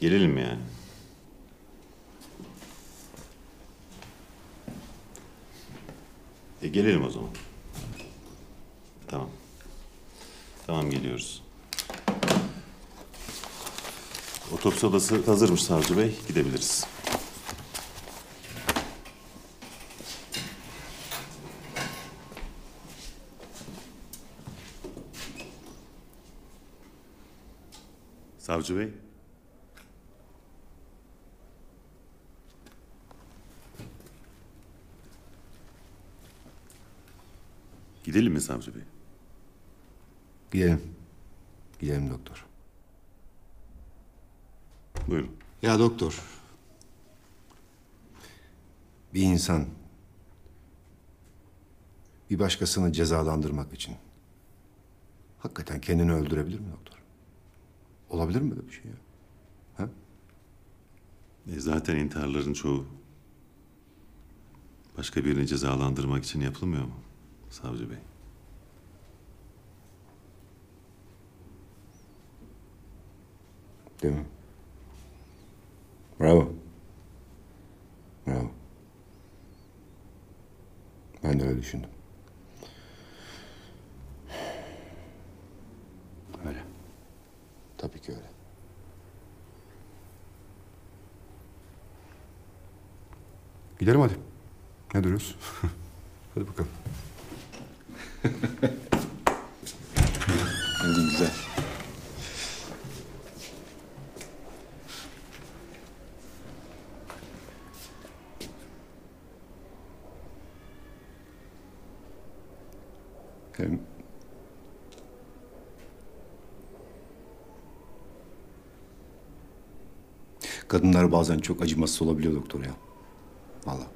Gelelim yani? E gelelim o zaman. Tamam. Tamam geliyoruz. Otopsi odası hazırmış savcı bey. Gidebiliriz. Savcı bey. Gidelim mi savcı bey? Gidelim. Gidelim doktor. Buyurun. Ya doktor. Bir insan bir başkasını cezalandırmak için hakikaten kendini öldürebilir mi doktor? Olabilir mi böyle bir şey ya? Ha? E zaten intiharların çoğu başka birini cezalandırmak için yapılmıyor mu savcı bey? Değil mi? Bravo. Bravo. Ben de öyle düşündüm. Öyle. Tabii ki öyle. Gidelim hadi. Ne duruyoruz? hadi bakalım. Hadi güzel. Hem kadınlar bazen çok acımasız olabiliyor doktor ya. Vallahi.